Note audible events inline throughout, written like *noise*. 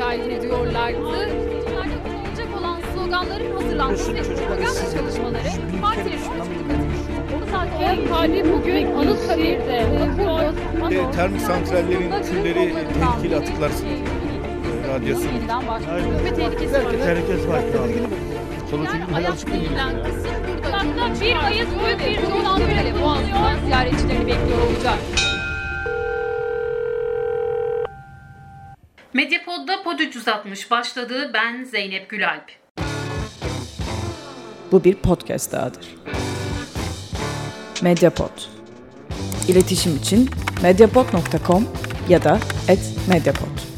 şikayet ediyorlardı. Seçimlerde kullanılacak olan sloganların hazırlanması ve propaganda çalışmaları Bu zaten hali bugün Anıtkabir'de E, termik santrallerin külleri e, tehlikeli atıklar e, radyasyon. yeniden başlıyor ve tehlikesi var. Herkes var. Yani ayak denilen kısım burada. Hatta bir ayız büyük bir yol böyle boğazdan ziyaretçilerini bekliyor olacak. Medyapod'da Pod 360 başladı. Ben Zeynep Gülalp. Bu bir podcast dahadır. Mediapod. İletişim için mediapod.com ya da @mediapod.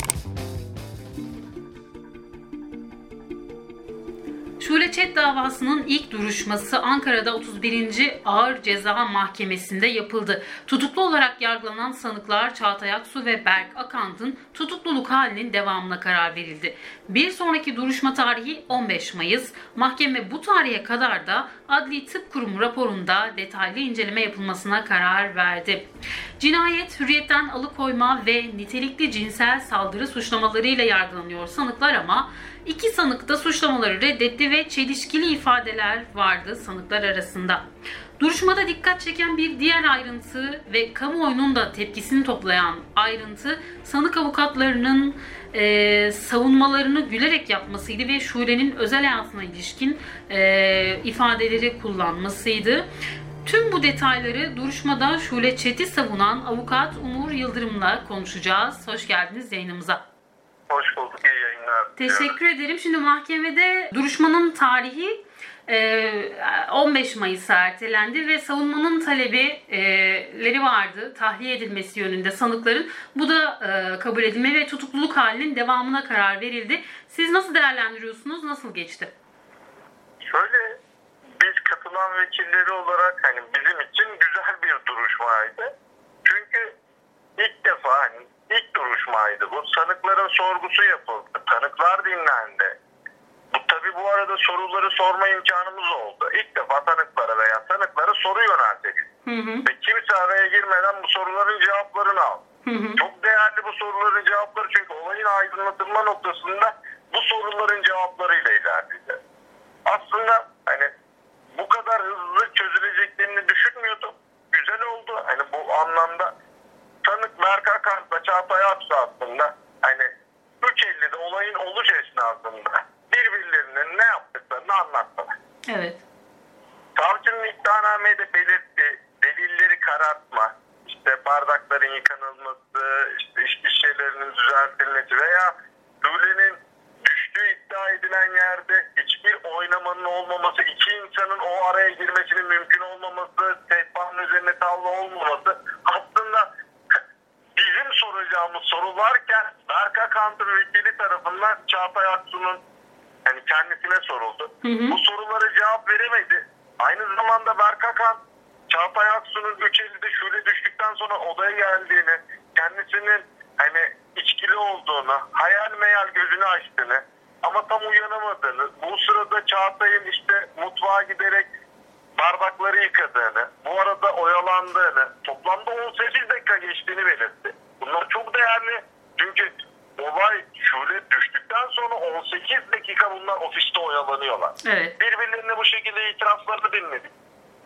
Davasının ilk duruşması Ankara'da 31. Ağır Ceza Mahkemesi'nde yapıldı. Tutuklu olarak yargılanan sanıklar Çağatay Aksu ve Berk Akant'ın tutukluluk halinin devamına karar verildi. Bir sonraki duruşma tarihi 15 Mayıs. Mahkeme bu tarihe kadar da Adli Tıp Kurumu raporunda detaylı inceleme yapılmasına karar verdi. Cinayet, hürriyetten alıkoyma ve nitelikli cinsel saldırı suçlamalarıyla yargılanıyor sanıklar ama iki sanık da suçlamaları reddetti ve çelişkili ifadeler vardı sanıklar arasında. Duruşmada dikkat çeken bir diğer ayrıntı ve kamuoyunun da tepkisini toplayan ayrıntı sanık avukatlarının e, savunmalarını gülerek yapmasıydı ve Şule'nin özel hayatına ilişkin e, ifadeleri kullanmasıydı. Tüm bu detayları duruşmada Şule Çet'i savunan avukat Umur Yıldırım'la konuşacağız. Hoş geldiniz yayınımıza. Hoş bulduk. İyi yayınlar. Teşekkür ederim. Şimdi mahkemede duruşmanın tarihi e, 15 Mayıs'a ertelendi ve savunmanın talebileri vardı. Tahliye edilmesi yönünde sanıkların. Bu da e, kabul edilme ve tutukluluk halinin devamına karar verildi. Siz nasıl değerlendiriyorsunuz? Nasıl geçti? Şöyle biz katılan vekilleri olarak hani bizim için güzel bir duruşmaydı. Çünkü ilk defa hani ilk duruşmaydı bu. Sanıkların sorgusu yapıldı. Tanıklar dinlendi. Bu tabi bu arada soruları sorma imkanımız oldu. İlk defa tanıklara veya sanıklara soru hı. Ve kimse araya girmeden bu soruların cevaplarını aldı. Hı hı. Çok değerli bu soruların cevapları çünkü olayın aydınlatılma noktasında bu soruların cevaplarıyla ilerleyeceğiz. Aslında hani bu kadar hızlı çözüleceklerini düşünmüyordum. Güzel oldu. Hani bu anlamda tanık Berk Akar'la Çağatay Aksu aslında hani 3.50'de olayın oluş esnasında birbirlerinin ne yaptıklarını anlattılar. Evet. Savcının iddianamede de belirtti. Delilleri karartma, işte bardakların yıkanılması, işte iş şişelerinin düzeltilmesi veya Hüle'nin düştüğü iddia edilen yerde hiçbir oynamanın olmaması, iki insanın o araya girmesinin mümkün olmaması, Çağatay Aksu'nun yani kendisine soruldu. Hı hı. Bu sorulara cevap veremedi. Aynı zamanda Berkakan Çağatay Aksu'nun 3.50'de şöyle düştükten sonra odaya geldiğini, kendisinin hani içkili olduğunu, hayal meyal gözünü açtığını ama tam uyanamadığını, bu sırada Çağatay'ın işte mutfağa giderek bardakları yıkadığını, bu arada oyalandığını, toplamda 18 dakika geçtiğini belirtti. Bunlar çok değerli çünkü olay şöyle düştükten sonra 18 dakika bunlar ofiste oyalanıyorlar. Evet. Birbirlerine bu şekilde itiraflarını dinledik.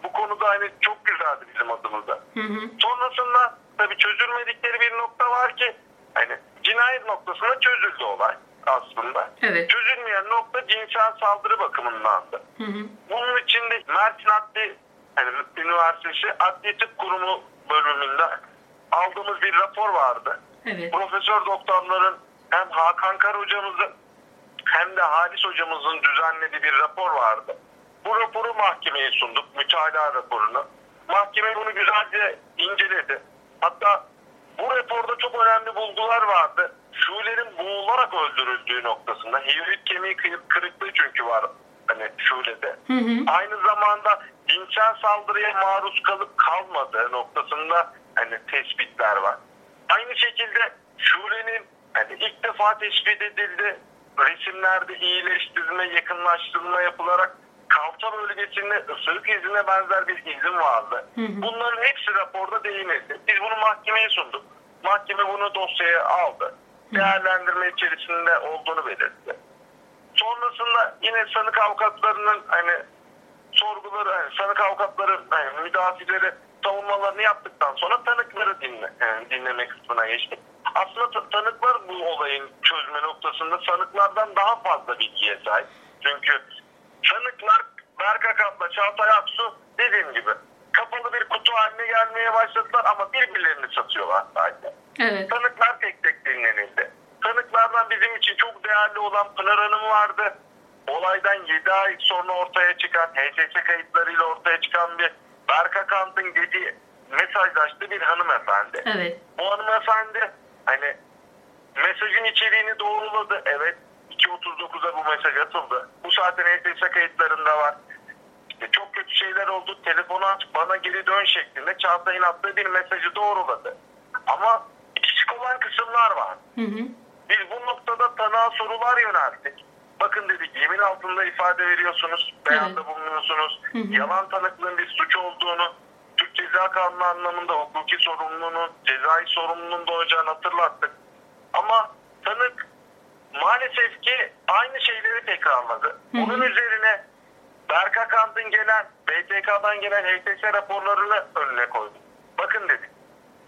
Bu konuda hani çok güzeldi bizim adımıza. Hı hı. Sonrasında tabii çözülmedikleri bir nokta var ki hani cinayet noktasında çözüldü olay aslında. Evet. Çözülmeyen nokta cinsel saldırı bakımındandı. Hı hı. Bunun içinde Mersin Adli hani Üniversitesi Adli Tıp Kurumu bölümünde aldığımız bir rapor vardı. Evet. Profesör doktorların hem Hakan Kar hocamızın hem de Halis hocamızın düzenlediği bir rapor vardı. Bu raporu mahkemeye sunduk, mütalaa raporunu. Mahkeme bunu güzelce inceledi. Hatta bu raporda çok önemli bulgular vardı. Şule'nin boğularak öldürüldüğü noktasında. Hiyonit kemiği kı- kırıklığı çünkü var hani Şule'de. Hı hı. Aynı zamanda cinsel saldırıya maruz kalıp kalmadığı noktasında hani tespitler var. Aynı şekilde Şule'nin hani ilk defa tespit edildi. Resimlerde iyileştirme, yakınlaştırma yapılarak kalça bölgesinde ısırık izine benzer bir izin vardı. Hı hı. Bunların hepsi raporda değinildi. Biz bunu mahkemeye sunduk. Mahkeme bunu dosyaya aldı. değerlendirme içerisinde olduğunu belirtti. Sonrasında yine sanık avukatlarının hani sorguları, hani sanık avukatları, hani müdafileri savunmalarını yaptıktan sonra tanıkları dinle, yani dinleme kısmına geçtik. Aslında ta- tanıklar bu olayın çözme noktasında sanıklardan daha fazla bilgiye sahip. Çünkü sanıklar Berk Akat'la Çağatay Aksu dediğim gibi kapalı bir kutu haline gelmeye başladılar ama birbirlerini satıyorlar sadece. Evet. Tanıklar tek tek dinlenildi. Tanıklardan bizim için çok değerli olan Pınar Hanım vardı. Olaydan 7 ay sonra ortaya çıkan, HSS kayıtlarıyla ortaya çıkan bir Berka Kant'ın dediği mesajlaştığı bir hanımefendi. Evet. Bu hanımefendi hani mesajın içeriğini doğruladı. Evet 2.39'da bu mesaj atıldı. Bu zaten HSS kayıtlarında var. İşte çok kötü şeyler oldu. Telefonu aç bana geri dön şeklinde Çağatay'ın attığı bir mesajı doğruladı. Ama eksik olan kısımlar var. Hı hı. Biz bu noktada tanığa sorular yönelttik. Bakın yemin altında ifade veriyorsunuz, beyanda bulunuyorsunuz. Hı hı. Yalan tanıklığın bir suç olduğunu, Türk Ceza Kanunu anlamında hukuki sorumluluğunun, cezai sorumluluğun doğacağını hatırlattık. Ama tanık maalesef ki aynı şeyleri tekrarladı. Hı hı. Bunun üzerine Berka Kant'ın gelen, BTK'dan gelen HTS raporlarını önüne koyduk. Bakın dedik.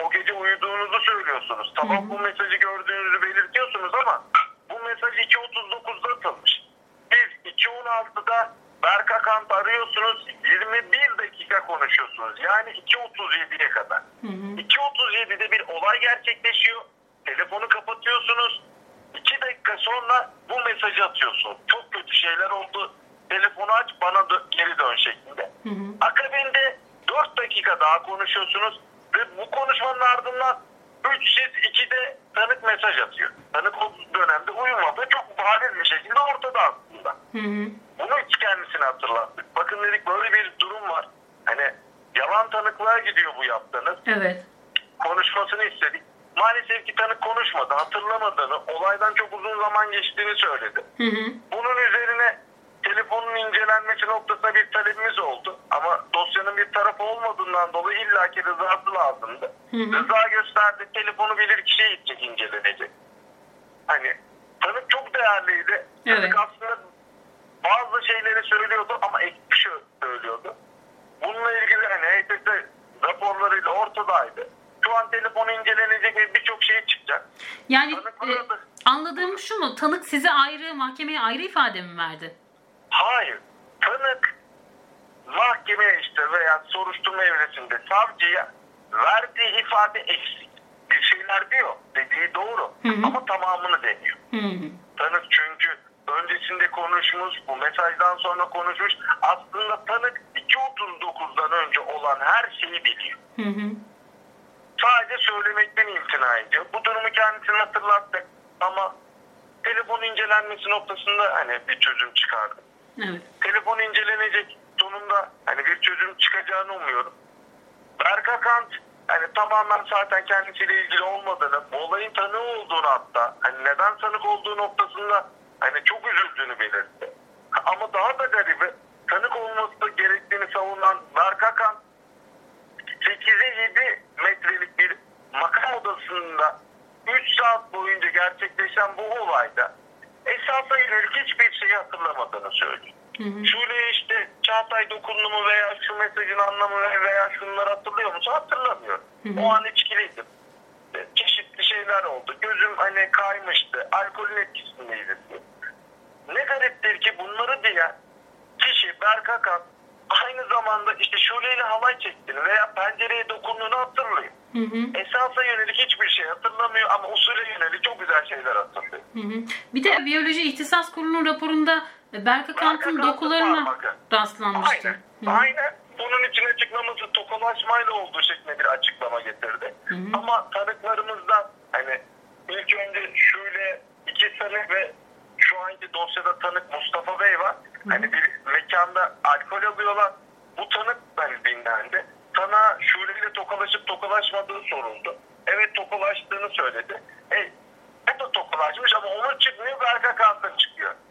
O gece uyuduğunuzu söylüyorsunuz. Tamam bu mesajı gördüğünüzü belirtiyorsunuz ama bu mesaj 2.39'da atılmış. Biz 2.16'da Berka Kant arıyorsunuz 21 dakika konuşuyorsunuz. Yani 2.37'ye kadar. Hı hı. 2.37'de bir olay gerçekleşiyor. Telefonu kapatıyorsunuz. 2 dakika sonra bu mesajı atıyorsunuz. Çok kötü şeyler oldu. Telefonu aç bana dö- geri dön şeklinde. Hı hı. Akabinde 4 dakika daha konuşuyorsunuz ve bu konuşmanın ardından 3 siz 2'de tanık mesaj atıyor. Tanık o dönemde uyumadığı çok bariz bir şekilde ortada aslında. Hı hı. Bunu hiç kendisine hatırlattık. Bakın dedik böyle bir durum var. Hani yalan tanıklığa gidiyor bu yaptığınız. Evet. Konuşmasını istedik. Maalesef ki tanık konuşmadı. Hatırlamadığını, olaydan çok uzun zaman geçtiğini söyledi. Hı hı. Bunun üzerine telefonun incelenmesi noktasında bir talebimiz oldu. Ama dosyanın bir tarafı olmadığından dolayı illaki rızası lazımdı. Hı hı. Rıza gösterdi. Telefonu bilir kişiye gidecek incelenecek. Hani değerliydi. Evet. Tanık aslında bazı şeyleri söylüyordu ama eksik bir şey söylüyordu. Bununla ilgili hani HTS raporlarıyla ortadaydı. Şu an telefonu incelenecek ve birçok şey çıkacak. Yani e, anladığım şu mu? Tanık size ayrı, mahkemeye ayrı ifade mi verdi? Hayır. Tanık mahkemeye işte veya soruşturma evresinde savcıya verdiği ifade eksik. Bir şeyler diyor. Dediği doğru. Hı hı. Ama tamamını demiyor. Tanık çünkü öncesinde konuşmuş, bu mesajdan sonra konuşmuş. Aslında tanık 2.39'dan önce olan her şeyi biliyor. Hı hı. Sadece söylemekten imtina ediyor. Bu durumu kendisine hatırlattık ama telefon incelenmesi noktasında hani bir çözüm çıkardı. Evet. telefon incelenecek. Sonunda hani bir çözüm çıkacağını umuyorum. Berka Kant hani tamamen zaten kendisiyle ilgili olmadığını, bu olayın tanığı olduğunu hatta hani neden tanık olduğu noktasında hani çok üzüldüğünü belirtti. *laughs* Ama daha da garibi tanık olması gerektiğini savunan Berka Kant 8'e 7 metrelik bir makam odasında 3 saat boyunca gerçekleşen bu olayda esasa yönelik hiçbir şeyi hatırlamadığını söylüyor. Hı hı. Şöyle işte Çağatay dokundu mu veya şu mesajın anlamı ve- veya şunları hatırlıyor musun? Hatırlamıyorum. Hı hı. O an içkiliydim. Çeşitli şeyler oldu. Gözüm hani kaymıştı. Alkolün etkisindeydi. Ne gariptir ki bunları diyen kişi Berk Akan aynı zamanda işte şöyle halay çektiğini veya pencereye dokunduğunu hatırlıyor. Hı hı. Esasa yönelik hiçbir şey hatırlamıyor ama usule yönelik çok güzel şeyler hatırlıyor. Hı hı. Bir de biyoloji ihtisas kurulunun raporunda e, Berka Kant'ın Kant'ın dokularına rastlanmıştı. Aynen. Hı hı. Aynen. Bunun için açıklaması tokalaşmayla olduğu şeklinde bir açıklama getirdi. Hı hı. Ama tanıklarımızdan hani ilk önce şöyle iki sanık ve şu anki dosyada tanık Mustafa Bey var. Hani bir mekanda alkol alıyorlar. Bu tanık hani dinlendi. Sana Şule ile tokalaşıp tokalaşmadığı soruldu. Evet tokalaştığını söyledi. E, o da tokalaşmış ama onun çıkıyor.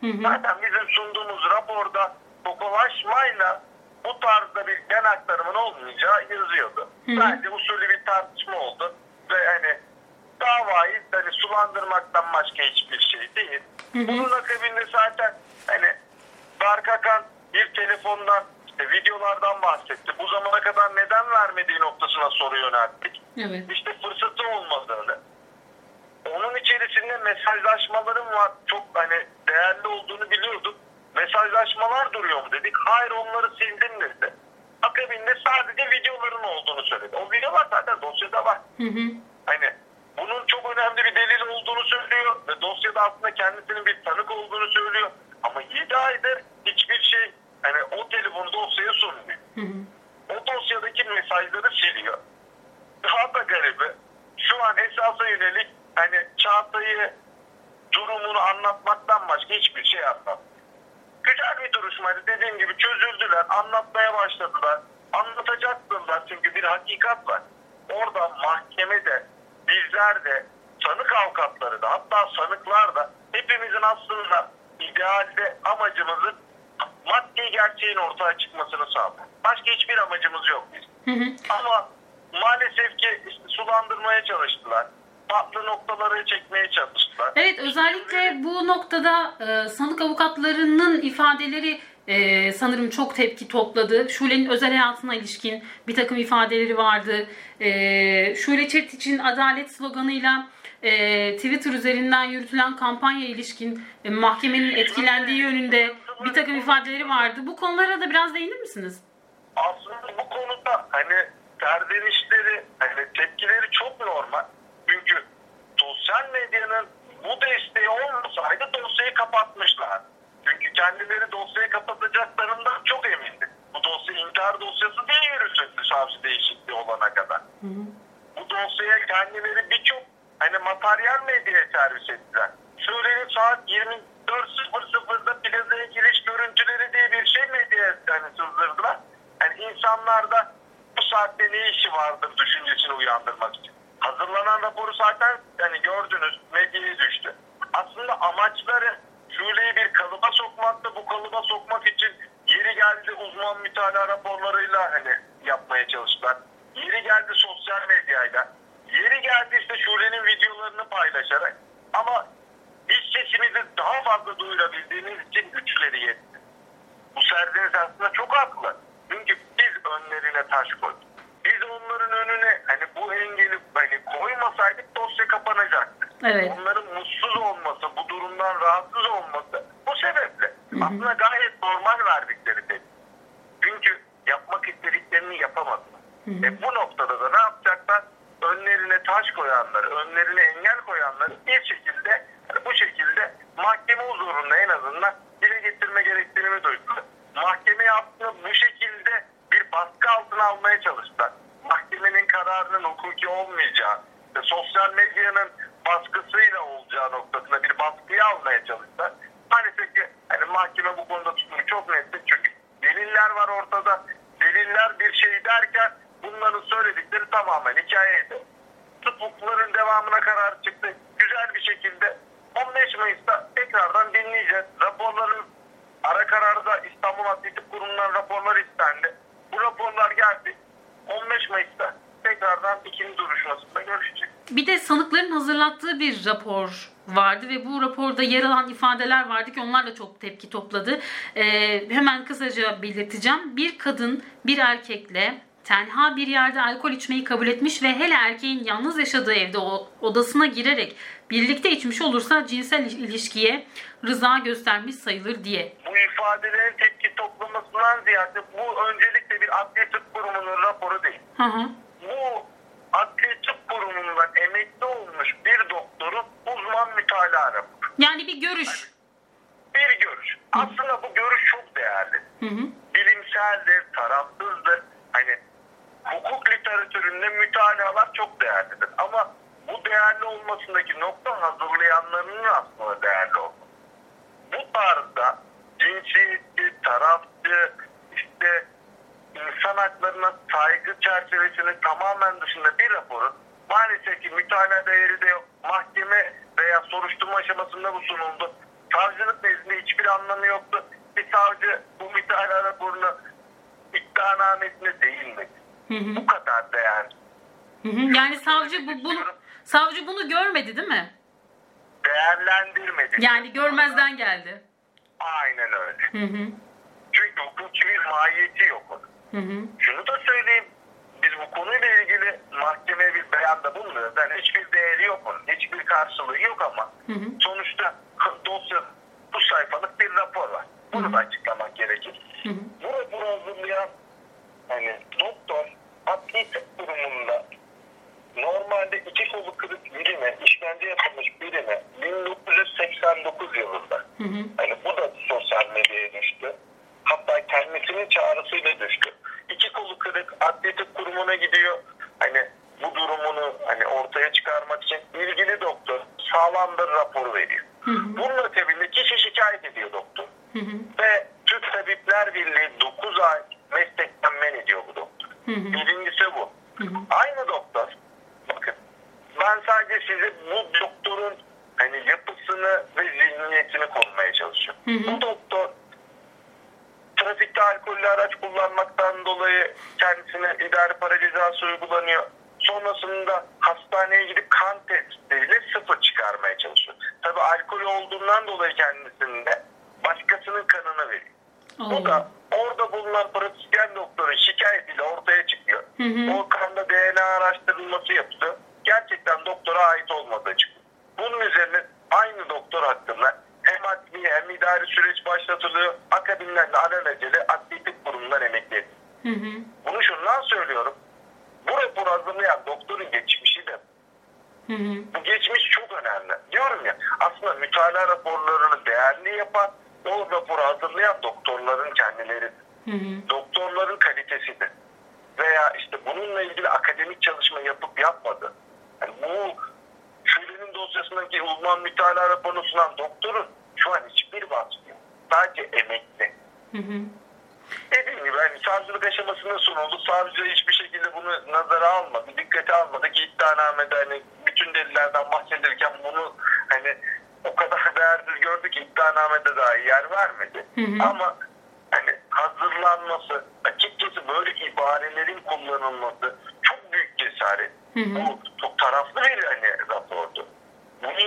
Hı hı. Zaten bizim sunduğumuz raporda tokalaşmayla bu tarzda bir gen aktarımın olmayacağı yazıyordu. Hı hı. Bence usulü bir tartışma oldu. Ve hani davayı hani sulandırmaktan başka hiçbir şey değil. Bunun akabinde zaten hani Barkakan bir telefondan işte videolardan bahsetti. Bu zamana kadar neden vermediği noktasına soru yönelttik. Evet. İşte fırsatı olmadığını. Onun içerisinde mesajlaşmalarım var. Çok hani değerli olduğunu biliyorduk. Mesajlaşmalar duruyor mu dedik. Hayır onları sildim dedi. Akabinde sadece videoların olduğunu söyledi. O videolar zaten dosyada var. Hı hı. Hani bunun çok önemli bir delil olduğunu söylüyor ve dosyada aslında kendisinin bir tanık olduğunu söylüyor. Ama 7 aydır hiçbir şey hani o telefonu dosyaya sunmuyor. Hı hı. O dosyadaki mesajları siliyor. Daha da garibi şu an esasa yönelik hani Çağatay'ı durumunu anlatmaktan başka hiçbir şey anlatmıyor. Güzel bir duruşmaydı. Dediğim gibi çözüldüler, anlatmaya başladılar. Anlatacaktılar çünkü bir hakikat var. Orada mahkemede bizler de sanık avukatları da hatta sanıklar da hepimizin aslında idealde amacımızın maddi gerçeğin ortaya çıkmasını sağlamak. Başka hiçbir amacımız yok bizim. Hı hı. Ama maalesef ki işte sulandırmaya çalıştılar. Farklı noktaları çekmeye çalıştılar. Evet özellikle bu noktada e, sanık avukatlarının ifadeleri e, sanırım çok tepki topladı. Şule'nin özel hayatına ilişkin bir takım ifadeleri vardı. E, Şule Çetit için adalet sloganıyla e, Twitter üzerinden yürütülen kampanya ilişkin e, mahkemenin etkilendiği yönünde bir takım ifadeleri vardı. Bu konulara da biraz değinir misiniz? aslında bu konuda hani serzenişleri, hani tepkileri çok normal. Sosyal medyanın bu desteği olmasaydı dosyayı kapatmışlar. Çünkü kendileri dosyayı kapatacaklarından çok emindi. Bu dosya intihar dosyası değil yürütüldü savcı değişikliği olana kadar. Bu dosyaya kendileri birçok hani materyal medyaya servis ettiler. Şule'nin saat 24.00'da plazaya giriş görüntüleri diye bir şey medyaya hani sızdırdılar. Yani insanlarda bu saatte ne işi vardır düşüncesini uyandırmak için. Hazırlanan raporu zaten hani gördünüz medyaya düştü. Aslında amaçları Şule'yi bir kalıba sokmaktı. Bu kalıba sokmak için yeri geldi uzman mütalaa raporlarıyla hani yapmaya çalıştılar. Yeri geldi sosyal medyayla. Yeri geldi işte Şule'nin videolarını paylaşarak. Ama biz sesimizi daha fazla duyurabildiğimiz için güçleri yetti. Bu serzeniş aslında çok haklı. Çünkü biz önlerine taş koyduk. Biz onların önüne hani bu engeli hani koymasaydık dosya kapanacaktı. Evet. Onların mutsuz olması, bu durumdan rahatsız olması bu sebeple. Aslında gayet normal verdikleri tepki. Çünkü yapmak istediklerini yapamadılar. E bu noktada da ne yapacaklar? Önlerine taş koyanları, önlerine engel koyanları bir şekilde bu şekilde mahkeme huzurunda en azından dile getirme gerektiğini duydular. Mahkemeye aslında bu şekilde bir baskı altına almaya çalıştılar. Mahkemenin kararının hukuki olmayacağı, sosyal medyanın baskısıyla olacağı noktasında bir baskıyı almaya çalıştılar. Maalesef ki hani mahkeme bu konuda tutumu çok netti çünkü deliller var ortada. Deliller bir şey derken bunların söyledikleri tamamen hikayeydi. Tıp hukukların devamına karar çıktı. Güzel bir şekilde 15 Mayıs'ta tekrardan dinleyeceğiz. Raporların ara kararda İstanbul Tıp Kurumu'ndan raporlar istendi. Bu raporlar geldi. 15 Mayıs'ta tekrardan ikinci duruşmasında görüşeceğiz. Bir de sanıkların hazırlattığı bir rapor vardı ve bu raporda yer alan ifadeler vardı ki onlar da çok tepki topladı. Ee, hemen kısaca belirteceğim. Bir kadın bir erkekle tenha bir yerde alkol içmeyi kabul etmiş ve hele erkeğin yalnız yaşadığı evde o- odasına girerek birlikte içmiş olursa cinsel ilişkiye rıza göstermiş sayılır diye. Bu ifadelerin tepki toplamasından ziyade bu öncelikle bir adli tıp kurumunun raporu değil. Hı hı. Bu adli tıp kurumundan emekli olmuş bir doktorun uzman mütalaa raporu. Bir görüş. Bir görüş. Aslında bu görüş çok değerli. Hı hı. bilimseldir, tarafsızdır. Hani hukuk literatüründe mütalalar çok değerlidir. Ama bu değerli olmasındaki nokta hazırlayanlarının aslında değerli olması. Bu tarzda cinsiyetçi, tarafçı, işte insan haklarına saygı çerçevesinin tamamen dışında bir raporun maalesef ki mütalaa değeri de yok. Mahkeme soruşturma aşamasında bu sunuldu. Savcılık nezdinde hiçbir anlamı yoktu. Bir savcı bu mütalaa raporunu iddianamesine değinmedi. Hı hı. Bu kadar. Hı hı. Yani savcı bu, bunu Savcı bunu görmedi değil mi? Değerlendirmedik. Yani görmezden geldi. Aynen öyle. Hı hı. Çünkü hukuki bir mahiyeti yok onun. Hı hı. Şunu da söyleyeyim. Bu konuyla ilgili mahkemeye bir beyanda bulmuyoruz. Yani hiçbir değeri yok onun. Hiçbir karşılığı yok ama Hı hı. sonuçta dosya bu sayfalık bir rapor var. Bunu da açıklamak gerekir. Hı hı. Bu raporu hazırlayan hani doktor adli tıp durumunda normalde iki kolu kırık birine işkence yapılmış birine 1989 yılında Hı hı. Hani bu da sosyal medyaya düştü. Hatta kendisinin çağrısıyla düştü. Kırık tıp kurumuna gidiyor. Hani bu durumunu hani ortaya çıkarmak için ilgili doktor sağlamdır raporu veriyor. Hı hı. Bunun akabinde kişi şikayet ediyor doktor. Hı hı. Ve Türk Tabipler Birliği 9 ay meslekten men ediyor bu doktor. Hı hı. Birincisi bu. Hı hı. Aynı doktor. Bakın ben sadece size bu doktorun hani yapısını ve zihniyetini konmaya çalışıyorum. Hı hı. Bu doktor trafikte alkollü araç kullanmaktan dolayı kendisine idari para cezası uygulanıyor. Sonrasında hastaneye gidip kan testleriyle sıfır çıkarmaya çalışıyor. Tabii alkol olduğundan dolayı kendisinde başkasının kanını veriyor. Bu da Allah. orada bulunan pratisyen doktorun şikayetiyle ortaya çıkıyor. Hı hı. O kanda DNA araştırılması yapılıyor. Gerçekten doktora ait olmadığı çıkıyor. Bunun üzerine aynı doktor hakkında hem adli hem idari süreç başlatılıyor. Akabinden de alelacele adli tıp kurumundan emekli. Hı hı. Bunu şundan söylüyorum. Bu raporu hazırlayan doktorun geçmişi de Hı hı. bu geçmiş çok önemli. Diyorum ya aslında mütalaa raporlarını değerli yapan o raporu hazırlayan doktorların kendileri. Hı hı. Doktorların kalitesidir. Veya işte bununla ilgili akademik çalışma yapıp yapmadı. Yani bu Şule'nin dosyasındaki uzman mütalaa raporunu sunan doktorun şu an hiçbir vasfı yok. Sadece emekli. Hı hı. Dediğim gibi hani savcılık aşamasında sunuldu. Savcı hiçbir şekilde bunu nazara almadı. Dikkate almadı ki iddianamede hani bütün delillerden bahsedilirken bunu hani o kadar *laughs* değersiz gördü ki iddianamede dahi yer vermedi. Hı hı. Ama hani hazırlanması, açıkçası böyle ibarelerin kullanılması çok büyük cesaret. Hı hı. Bu çok taraflı bir hani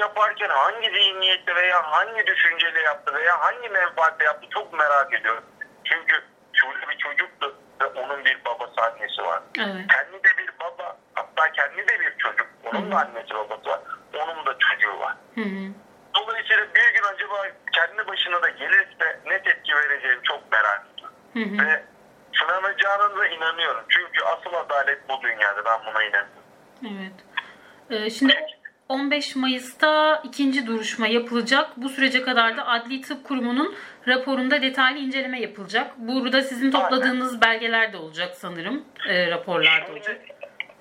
yaparken hangi zihniyette veya hangi düşünceyle yaptı veya hangi menfaatle yaptı çok merak ediyorum. Çünkü şöyle bir çocuktu ve onun bir babası annesi var. Evet. Kendi de bir baba hatta kendi de bir çocuk. Onun da annesi babası var. Onun da çocuğu var. Hı hı. Dolayısıyla bir gün acaba kendi başına da gelirse ne tepki vereceğini çok merak ediyorum. Ve sınanacağına da inanıyorum. Çünkü asıl adalet bu dünyada. Ben buna inanıyorum. Evet. Ee, şimdi 15 Mayıs'ta ikinci duruşma yapılacak. Bu sürece kadar da Adli Tıp Kurumu'nun raporunda detaylı inceleme yapılacak. Burada sizin topladığınız belgeler de olacak sanırım. Ee, raporlarda olacak.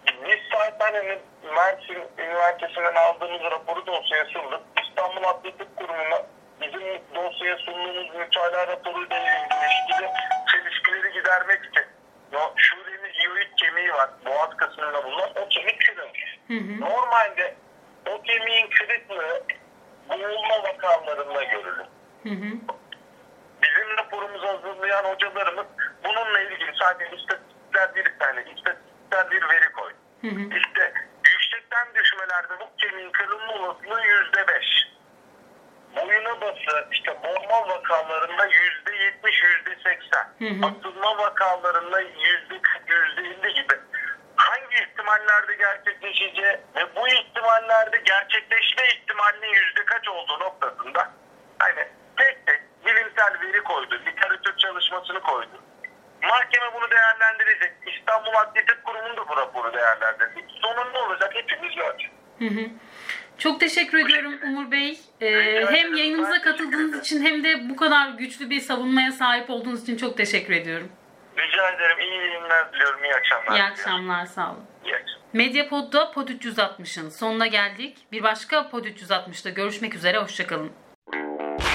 Biz hani Mersin Üniversitesi'nden aldığımız raporu dosyaya sunduk. İstanbul Adli Tıp Kurumu'na bizim dosyaya sunduğumuz mütalaa raporuyla ilişkili çelişkileri gidermek için şuremiz yoğurt kemiği var. Boğaz kısmında bulunan o kemik kırılmış. Normalde o kemiğin kırıklığı boğulma vakalarında görülür. Hı hı. Bizim raporumuzu hazırlayan hocalarımız bununla ilgili sadece istatistikler bir tane, istatistikler bir veri. Hı hı. İşte yüksekten düşmelerde bu kemiğin kırılma olasılığı yüzde beş. Boyuna bası işte boğma vakalarında yüzde yetmiş, yüzde seksen. Atılma vakalarında yüzde ihtimallerde gerçekleşeceği ve bu ihtimallerde gerçekleşme ihtimalinin yüzde kaç olduğu noktasında hani tek tek bilimsel veri koydu, literatür çalışmasını koydu. Mahkeme bunu değerlendirecek. İstanbul Adli Tıp Kurumu'nun da bu raporu değerlendirecek. Sonunda olacak hepimiz göreceğiz. Hı hı. Çok teşekkür ediyorum Umur Bey. Ee, hem yayınımıza katıldığınız için hem de bu kadar güçlü bir savunmaya sahip olduğunuz için çok teşekkür ediyorum. Rica ederim. İyi yayınlar diliyorum. İyi akşamlar. İyi akşamlar, sağ olun. Medyapod'da Pod 360'ın sonuna geldik. Bir başka Pod 360'da görüşmek üzere, hoşçakalın.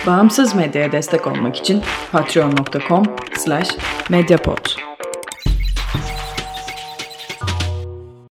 Bağımsız medyaya destek olmak için patreon.com/mediapod.